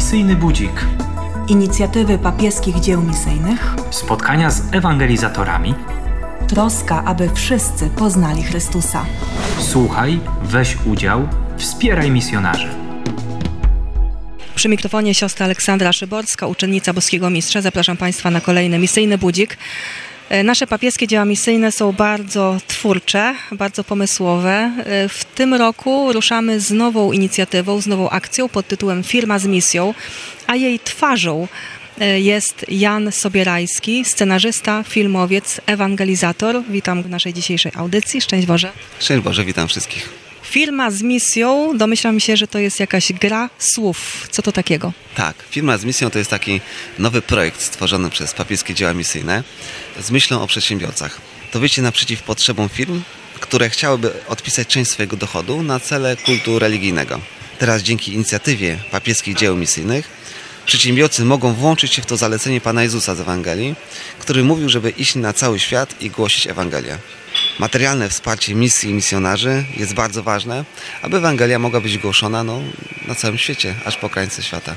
Misyjny Budzik. Inicjatywy papieskich dzieł misyjnych. Spotkania z ewangelizatorami. Troska, aby wszyscy poznali Chrystusa. Słuchaj, weź udział, wspieraj misjonarzy. Przy mikrofonie siostra Aleksandra Szyborska, uczennica Boskiego Mistrza. Zapraszam Państwa na kolejny misyjny budzik. E, Nasze papieskie dzieła misyjne są bardzo twórcze, bardzo pomysłowe. E, W tym roku ruszamy z nową inicjatywą, z nową akcją pod tytułem Firma z misją, a jej twarzą e, jest Jan Sobierajski, scenarzysta, filmowiec, ewangelizator. Witam w naszej dzisiejszej audycji. Szczęść Boże. Szczęść Boże, witam wszystkich. Firma z misją, domyślam się, że to jest jakaś gra słów. Co to takiego? Tak, firma z misją to jest taki nowy projekt stworzony przez papieskie dzieła misyjne z myślą o przedsiębiorcach. To wyjście naprzeciw potrzebom firm, które chciałyby odpisać część swojego dochodu na cele kultu religijnego. Teraz dzięki inicjatywie papieskich dzieł misyjnych przedsiębiorcy mogą włączyć się w to zalecenie Pana Jezusa z Ewangelii, który mówił, żeby iść na cały świat i głosić Ewangelię. Materialne wsparcie misji i misjonarzy jest bardzo ważne, aby Ewangelia mogła być głoszona no, na całym świecie, aż po krańce świata.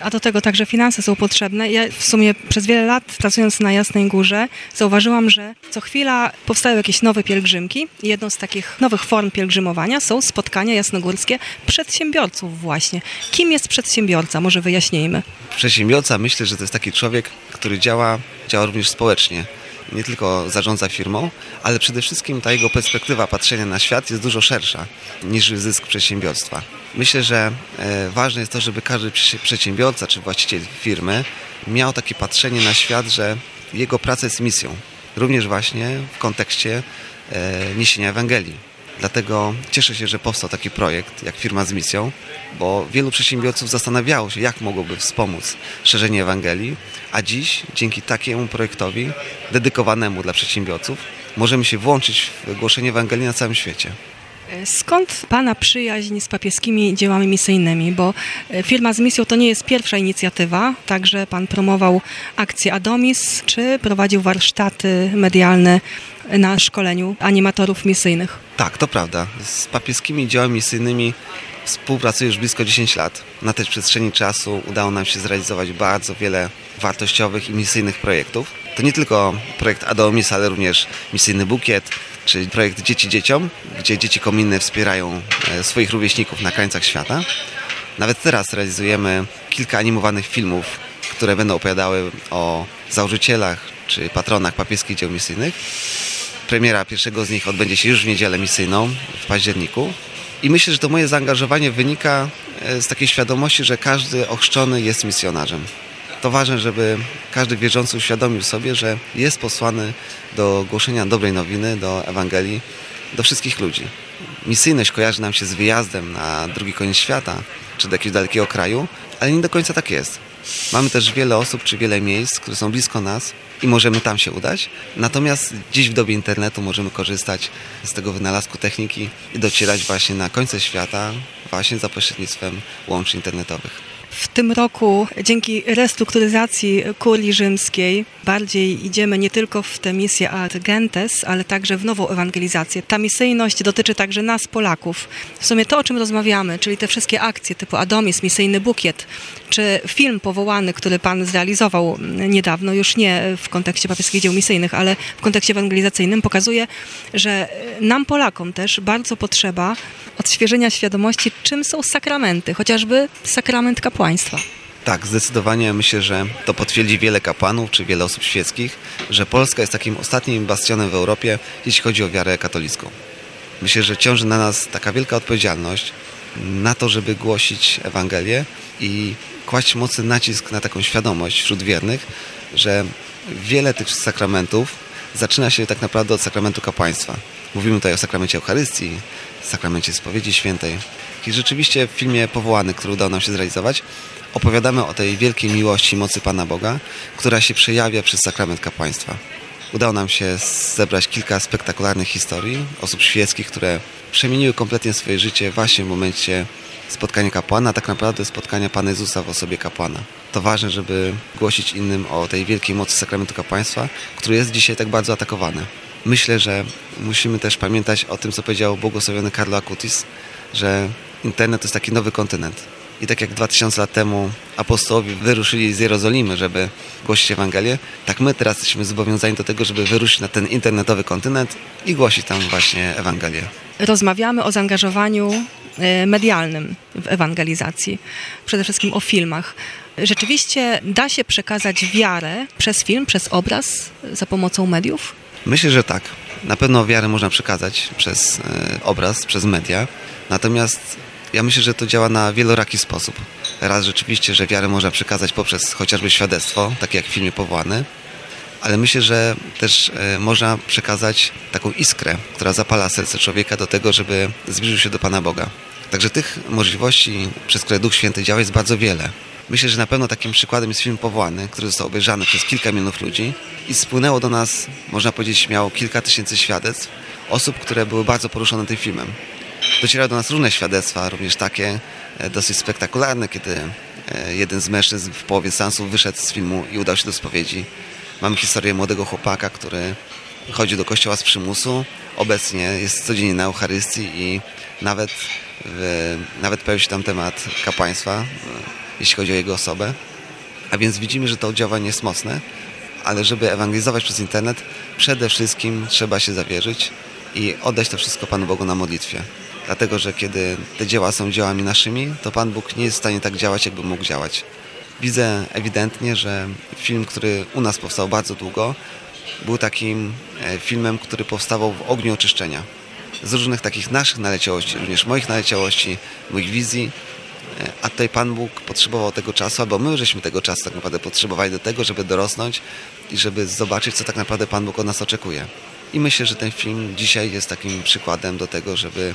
A do tego także finanse są potrzebne. Ja w sumie przez wiele lat pracując na Jasnej Górze zauważyłam, że co chwila powstają jakieś nowe pielgrzymki i jedną z takich nowych form pielgrzymowania są spotkania jasnogórskie przedsiębiorców właśnie. Kim jest przedsiębiorca? Może wyjaśnijmy. Przedsiębiorca myślę, że to jest taki człowiek, który działa, działa również społecznie. Nie tylko zarządza firmą, ale przede wszystkim ta jego perspektywa patrzenia na świat jest dużo szersza niż zysk przedsiębiorstwa. Myślę, że e, ważne jest to, żeby każdy przedsiębiorca czy właściciel firmy miał takie patrzenie na świat, że jego praca jest misją. Również właśnie w kontekście e, niesienia Ewangelii. Dlatego cieszę się, że powstał taki projekt jak Firma z Misją, bo wielu przedsiębiorców zastanawiało się, jak mogłoby wspomóc szerzenie Ewangelii, a dziś dzięki takiemu projektowi dedykowanemu dla przedsiębiorców możemy się włączyć w głoszenie Ewangelii na całym świecie. Skąd Pana przyjaźń z papieskimi dziełami misyjnymi? Bo e, firma z misją to nie jest pierwsza inicjatywa, także Pan promował akcję Adomis, czy prowadził warsztaty medialne na szkoleniu animatorów misyjnych. Tak, to prawda. Z papieskimi dziełami misyjnymi współpracuję już blisko 10 lat. Na tej przestrzeni czasu udało nam się zrealizować bardzo wiele wartościowych i misyjnych projektów. To nie tylko projekt Adomis, ale również misyjny bukiet, czyli projekt Dzieci Dzieciom, gdzie dzieci kominne wspierają e, swoich rówieśników na krańcach świata. Nawet teraz realizujemy kilka animowanych filmów, które będą opowiadały o założycielach czy patronach papieskich dzieł misyjnych. Premiera pierwszego z nich odbędzie się już w niedzielę misyjną w październiku. I myślę, że to moje zaangażowanie wynika e, z takiej świadomości, że każdy ochrzczony jest misjonarzem. To ważne, żeby każdy wierzący uświadomił sobie, że jest posłany do głoszenia dobrej nowiny, do Ewangelii, do wszystkich ludzi. Misyjność kojarzy nam się z wyjazdem na drugi koniec świata, czy do jakiegoś dalekiego kraju, ale nie do końca tak jest. Mamy też wiele osób, czy wiele miejsc, które są blisko nas i możemy tam się udać. Natomiast dziś w dobie internetu możemy korzystać z tego wynalazku techniki i docierać właśnie na końce świata właśnie za pośrednictwem łączy internetowych. W tym roku dzięki restrukturyzacji kurii rzymskiej bardziej idziemy nie tylko w tę misję ad gentes, ale także w nową ewangelizację. Ta misyjność dotyczy także nas, Polaków. W sumie to, o czym rozmawiamy, czyli te wszystkie akcje typu Adomis, misyjny bukiet, czy film powołany, który Pan zrealizował niedawno, już nie w kontekście papieskich dzieł misyjnych, ale w kontekście ewangelizacyjnym, pokazuje, że nam, Polakom też bardzo potrzeba odświeżenia świadomości, czym są sakramenty, chociażby sakrament kapłaństwa. Tak, zdecydowanie myślę, że to potwierdzi wiele kapłanów czy wiele osób świeckich, że Polska jest takim ostatnim bastionem w Europie, jeśli chodzi o wiarę katolicką. Myślę, że ciąży na nas taka wielka odpowiedzialność na to, żeby głosić Ewangelię i kłaść mocny nacisk na taką świadomość wśród wiernych, że wiele tych sakramentów zaczyna się tak naprawdę od sakramentu kapłaństwa. Mówimy tutaj o sakramencie Eucharystii, sakramencie spowiedzi świętej. I rzeczywiście w filmie Powołany, który udało nam się zrealizować, opowiadamy o tej wielkiej miłości i mocy Pana Boga, która się przejawia przez sakrament kapłaństwa. Udało nam się zebrać kilka spektakularnych historii osób świeckich, które przemieniły kompletnie swoje życie właśnie w momencie spotkania kapłana, a tak naprawdę spotkania Pana Jezusa w osobie kapłana. To ważne, żeby głosić innym o tej wielkiej mocy sakramentu kapłaństwa, który jest dzisiaj tak bardzo atakowany. Myślę, że musimy też pamiętać o tym, co powiedział błogosławiony Carlo Acutis, że internet to jest taki nowy kontynent. I tak jak 2000 lat temu apostołowie wyruszyli z Jerozolimy, żeby głosić Ewangelię, tak my teraz jesteśmy zobowiązani do tego, żeby wyruszyć na ten internetowy kontynent i głosić tam właśnie Ewangelię. Rozmawiamy o zaangażowaniu e, medialnym w ewangelizacji, przede wszystkim o filmach. Rzeczywiście da się przekazać wiarę przez film, przez obraz, za pomocą mediów? Myślę, że tak. Na pewno wiarę można przekazać przez e, obraz, przez media. Natomiast ja myślę, że to działa na wieloraki sposób. Raz rzeczywiście, że wiarę można przekazać poprzez chociażby świadectwo, takie jak w filmie Powołany, ale myślę, że też e, można przekazać taką iskrę, która zapala serce człowieka do tego, żeby zbliżył się do Pana Boga. Także tych możliwości, przez które Duch Święty działa, jest bardzo wiele. Myślę, że na pewno takim przykładem jest film Powołany, który został obejrzany przez kilka milionów ludzi i spłynęło do nas, można powiedzieć śmiało, kilka tysięcy świadectw osób, które były bardzo poruszone tym filmem. Docierały do nas różne świadectwa, również takie e, dosyć spektakularne, kiedy e, jeden z mężczyzn w połowie seansu wyszedł z filmu i udał się do spowiedzi. Mamy historię młodego chłopaka, który chodzi do kościoła z przymusu, obecnie jest codziennie na Eucharystii i nawet, w, nawet pojawił się tam temat kapłaństwa, jeśli chodzi o jego osobę. A więc widzimy, że to działanie jest mocne, ale żeby ewangelizować przez internet, przede wszystkim trzeba się zawierzyć i oddać to wszystko Panu Bogu na modlitwie. Dlatego, że kiedy te dzieła są dziełami naszymi, to Pan Bóg nie jest w stanie tak działać, jakby mógł działać. Widzę ewidentnie, że film, który u nas powstał bardzo długo, był takim e, filmem, który powstawał w ogniu oczyszczenia. Z różnych takich naszych naleciałości, również moich naleciałości, moich wizji, a tutaj Pan Bóg potrzebował tego czasu, albo my żeśmy tego czasu tak naprawdę potrzebowali do tego, żeby dorosnąć i żeby zobaczyć, co tak naprawdę Pan Bóg od nas oczekuje. I myślę, że ten film dzisiaj jest takim przykładem do tego, żeby,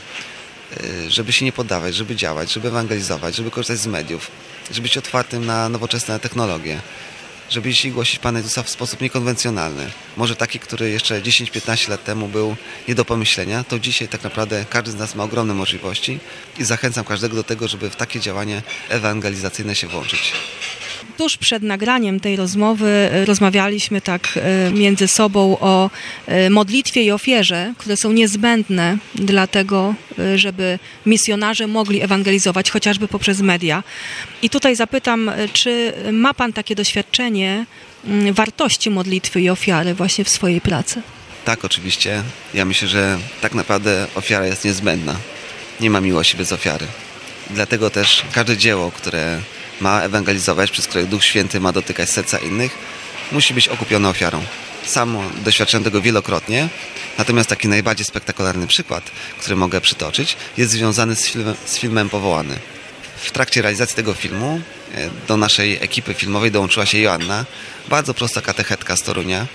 e, żeby się nie poddawać, żeby działać, żeby ewangelizować, żeby korzystać z mediów, żeby być otwartym na nowoczesne technologie, żeby jeśli głosić Pana Jezusa w sposób niekonwencjonalny. Może taki, który jeszcze 10-15 lat temu był nie do pomyślenia, to dzisiaj tak naprawdę każdy z nas ma ogromne możliwości i zachęcam każdego do tego, żeby w takie działanie ewangelizacyjne się włączyć. Tuż przed nagraniem tej rozmowy e, rozmawialiśmy tak e, między sobą o e, modlitwie i ofierze, które są niezbędne dla tego, żeby misjonarze mogli ewangelizować chociażby poprzez media. I tutaj zapytam, czy ma Pan takie doświadczenie mm, wartości modlitwy i ofiary właśnie w swojej pracy? Tak, oczywiście. Ja myślę, że tak naprawdę ofiara jest niezbędna. Nie ma miłości bez ofiary. Dlatego też każde dzieło, które ma ewangelizować, przez które Duch Święty ma dotykać serca innych, musi być okupiony ofiarą. Sam doświadczyłem tego wielokrotnie, natomiast taki najbardziej spektakularny przykład, który mogę przytoczyć, jest związany z filmem, z filmem Powołany. W trakcie realizacji tego filmu e, do naszej ekipy filmowej dołączyła się Joanna, bardzo prosta katechetka z Torunia,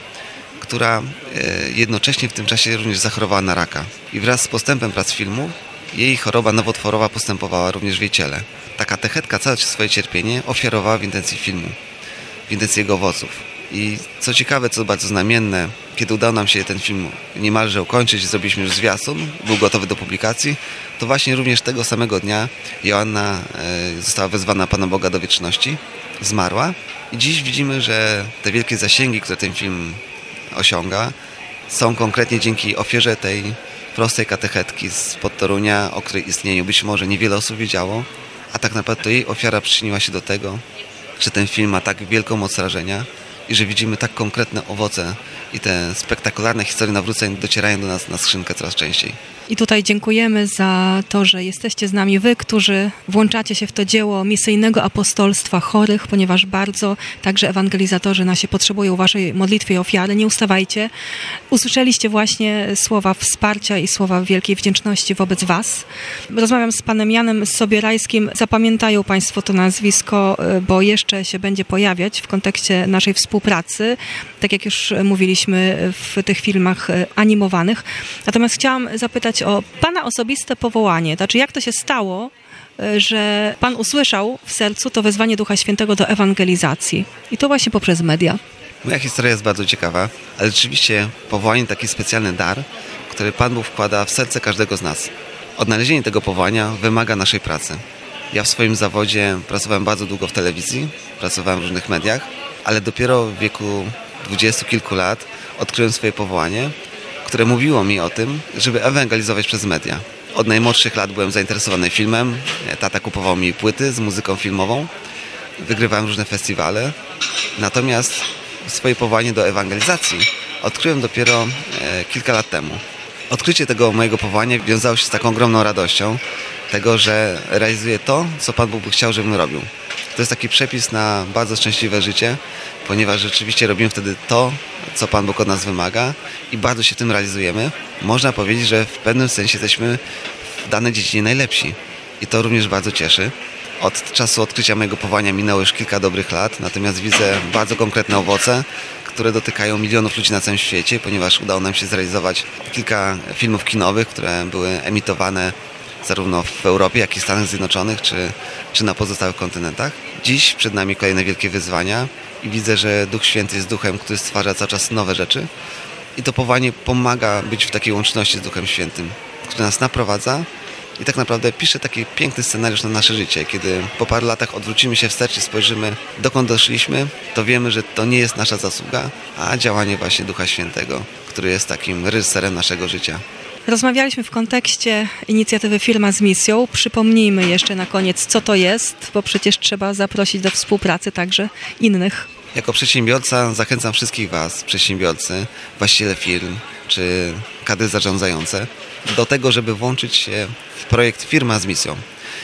która e, jednocześnie w tym czasie również zachorowała na raka. I wraz z postępem prac filmu jej choroba nowotworowa postępowała również w jej ciele. Ta katechetka całe swoje cierpienie ofiarowała w intencji filmu, w intencji jego owoców. I co ciekawe, co bardzo znamienne, kiedy udało nam się ten film niemalże ukończyć, zrobiliśmy już zwiastun, był gotowy do publikacji, to właśnie również tego samego dnia Joanna e, została wezwana Pana Boga do wieczności, zmarła i dziś widzimy, że te wielkie zasięgi, które ten film osiąga, są konkretnie dzięki ofierze tej prostej katechetki z Podtorunia, o której istnieniu być może niewiele osób wiedziało, a tak naprawdę to jej ofiara przyczyniła się do tego, że ten film ma tak wielką moc rażenia i że widzimy tak konkretne owoce i te spektakularne historie nawróceń docierają do nas na skrzynkę coraz częściej. I tutaj dziękujemy za to, że jesteście z nami wy, którzy włączacie się w to dzieło misyjnego apostolstwa chorych, ponieważ bardzo także ewangelizatorzy nasi potrzebują waszej modlitwy i ofiary. Nie ustawajcie. Usłyszeliście właśnie słowa wsparcia i słowa wielkiej wdzięczności wobec was. Rozmawiam z panem Janem Sobierajskim. Zapamiętają państwo to nazwisko, bo jeszcze się będzie pojawiać w kontekście naszej współpracy, tak jak już mówiliśmy w tych filmach animowanych. Natomiast chciałam zapytać o Pana osobiste powołanie. Znaczy, jak to się stało, e, że Pan usłyszał w sercu to wezwanie Ducha Świętego do ewangelizacji? I to właśnie poprzez media. Moja historia jest bardzo ciekawa, ale rzeczywiście powołanie taki specjalny dar, który Pan Bóg wkłada w serce każdego z nas. Odnalezienie tego powołania wymaga naszej pracy. Ja w swoim zawodzie pracowałem bardzo długo w telewizji, pracowałem w różnych mediach, ale dopiero w wieku dwudziestu kilku lat odkryłem swoje powołanie które mówiło mi o tym, żeby ewangelizować przez media. Od najmłodszych lat byłem zainteresowany filmem. Tata kupował mi płyty z muzyką filmową. Wygrywałem różne festiwale. Natomiast swoje powołanie do ewangelizacji odkryłem dopiero e, kilka lat temu. Odkrycie tego mojego powołania wiązało się z taką ogromną radością tego, że realizuję to, co Pan Bóg chciał, żebym robił. To jest taki przepis na bardzo szczęśliwe życie, ponieważ rzeczywiście robimy wtedy to, co Pan Bóg od nas wymaga i bardzo się tym realizujemy. Można powiedzieć, że w pewnym sensie jesteśmy w danej dziedzinie najlepsi. I to również bardzo cieszy. Od czasu odkrycia mojego powołania minęło już kilka dobrych lat, natomiast widzę bardzo konkretne owoce, które dotykają milionów ludzi na całym świecie, ponieważ udało nam się zrealizować kilka filmów kinowych, które były emitowane zarówno w Europie, jak i Stanach Zjednoczonych, czy, czy na pozostałych kontynentach. Dziś przed nami kolejne wielkie wyzwania i widzę, że Duch Święty jest duchem, który stwarza cały czas nowe rzeczy. I to powołanie pomaga być w takiej łączności z Duchem Świętym, który nas naprowadza i tak naprawdę pisze taki piękny scenariusz na nasze życie. Kiedy po paru latach odwrócimy się wstecz i spojrzymy, dokąd doszliśmy, to wiemy, że to nie jest nasza zasługa, a działanie właśnie Ducha Świętego, który jest takim reżyserem naszego życia. Rozmawialiśmy w kontekście inicjatywy Firma z Misją. Przypomnijmy jeszcze na koniec, co to jest, bo przecież trzeba zaprosić do współpracy także innych. Jako przedsiębiorca zachęcam wszystkich Was, przedsiębiorcy, właściciele firm czy kadry zarządzające, do tego, żeby włączyć się w projekt Firma z Misją.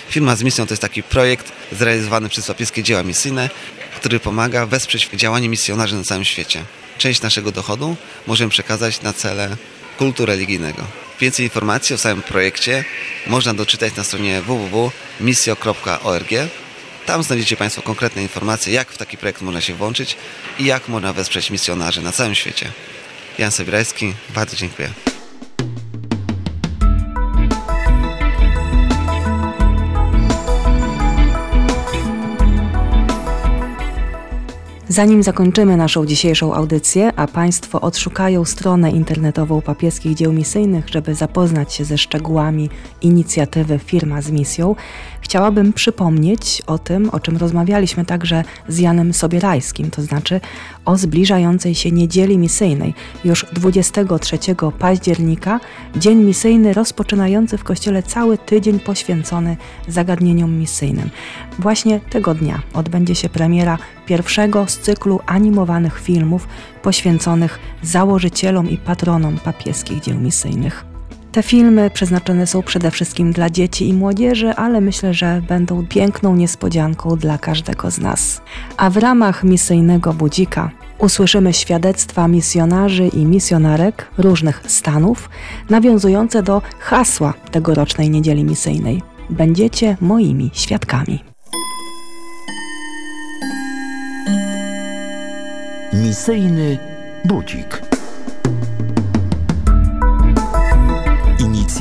Firma z Misją to jest taki projekt zrealizowany przez Papieskie Dzieła Misyjne, który pomaga wesprzeć działanie misjonarzy na całym świecie. Część naszego dochodu możemy przekazać na cele kultu religijnego. Więcej informacji o całym projekcie można doczytać na stronie www.misjo.org. Tam znajdziecie Państwo konkretne informacje, jak w taki projekt można się włączyć i jak można wesprzeć misjonarzy na całym świecie. Jan Sobierajski, bardzo dziękuję. Zanim zakończymy naszą dzisiejszą audycję, a Państwo odszukają stronę internetową papieskich dzieł misyjnych, żeby zapoznać się ze szczegółami inicjatywy Firma z Misją, chciałabym przypomnieć o tym, o czym rozmawialiśmy także z Janem Sobierajskim, to znaczy o zbliżającej się niedzieli misyjnej. Już 23 października, dzień misyjny rozpoczynający w kościele cały tydzień poświęcony zagadnieniom misyjnym. Właśnie tego dnia odbędzie się premiera pierwszego z cyklu animowanych filmów poświęconych założycielom i patronom papieskich dzieł misyjnych. Te filmy przeznaczone są przede wszystkim dla dzieci i młodzieży, ale myślę, że będą piękną niespodzianką dla każdego z nas. A w ramach misyjnego budzika usłyszymy świadectwa misjonarzy i misjonarek różnych stanów, nawiązujące do hasła tegorocznej niedzieli misyjnej. Będziecie moimi świadkami. Misyjny budzik.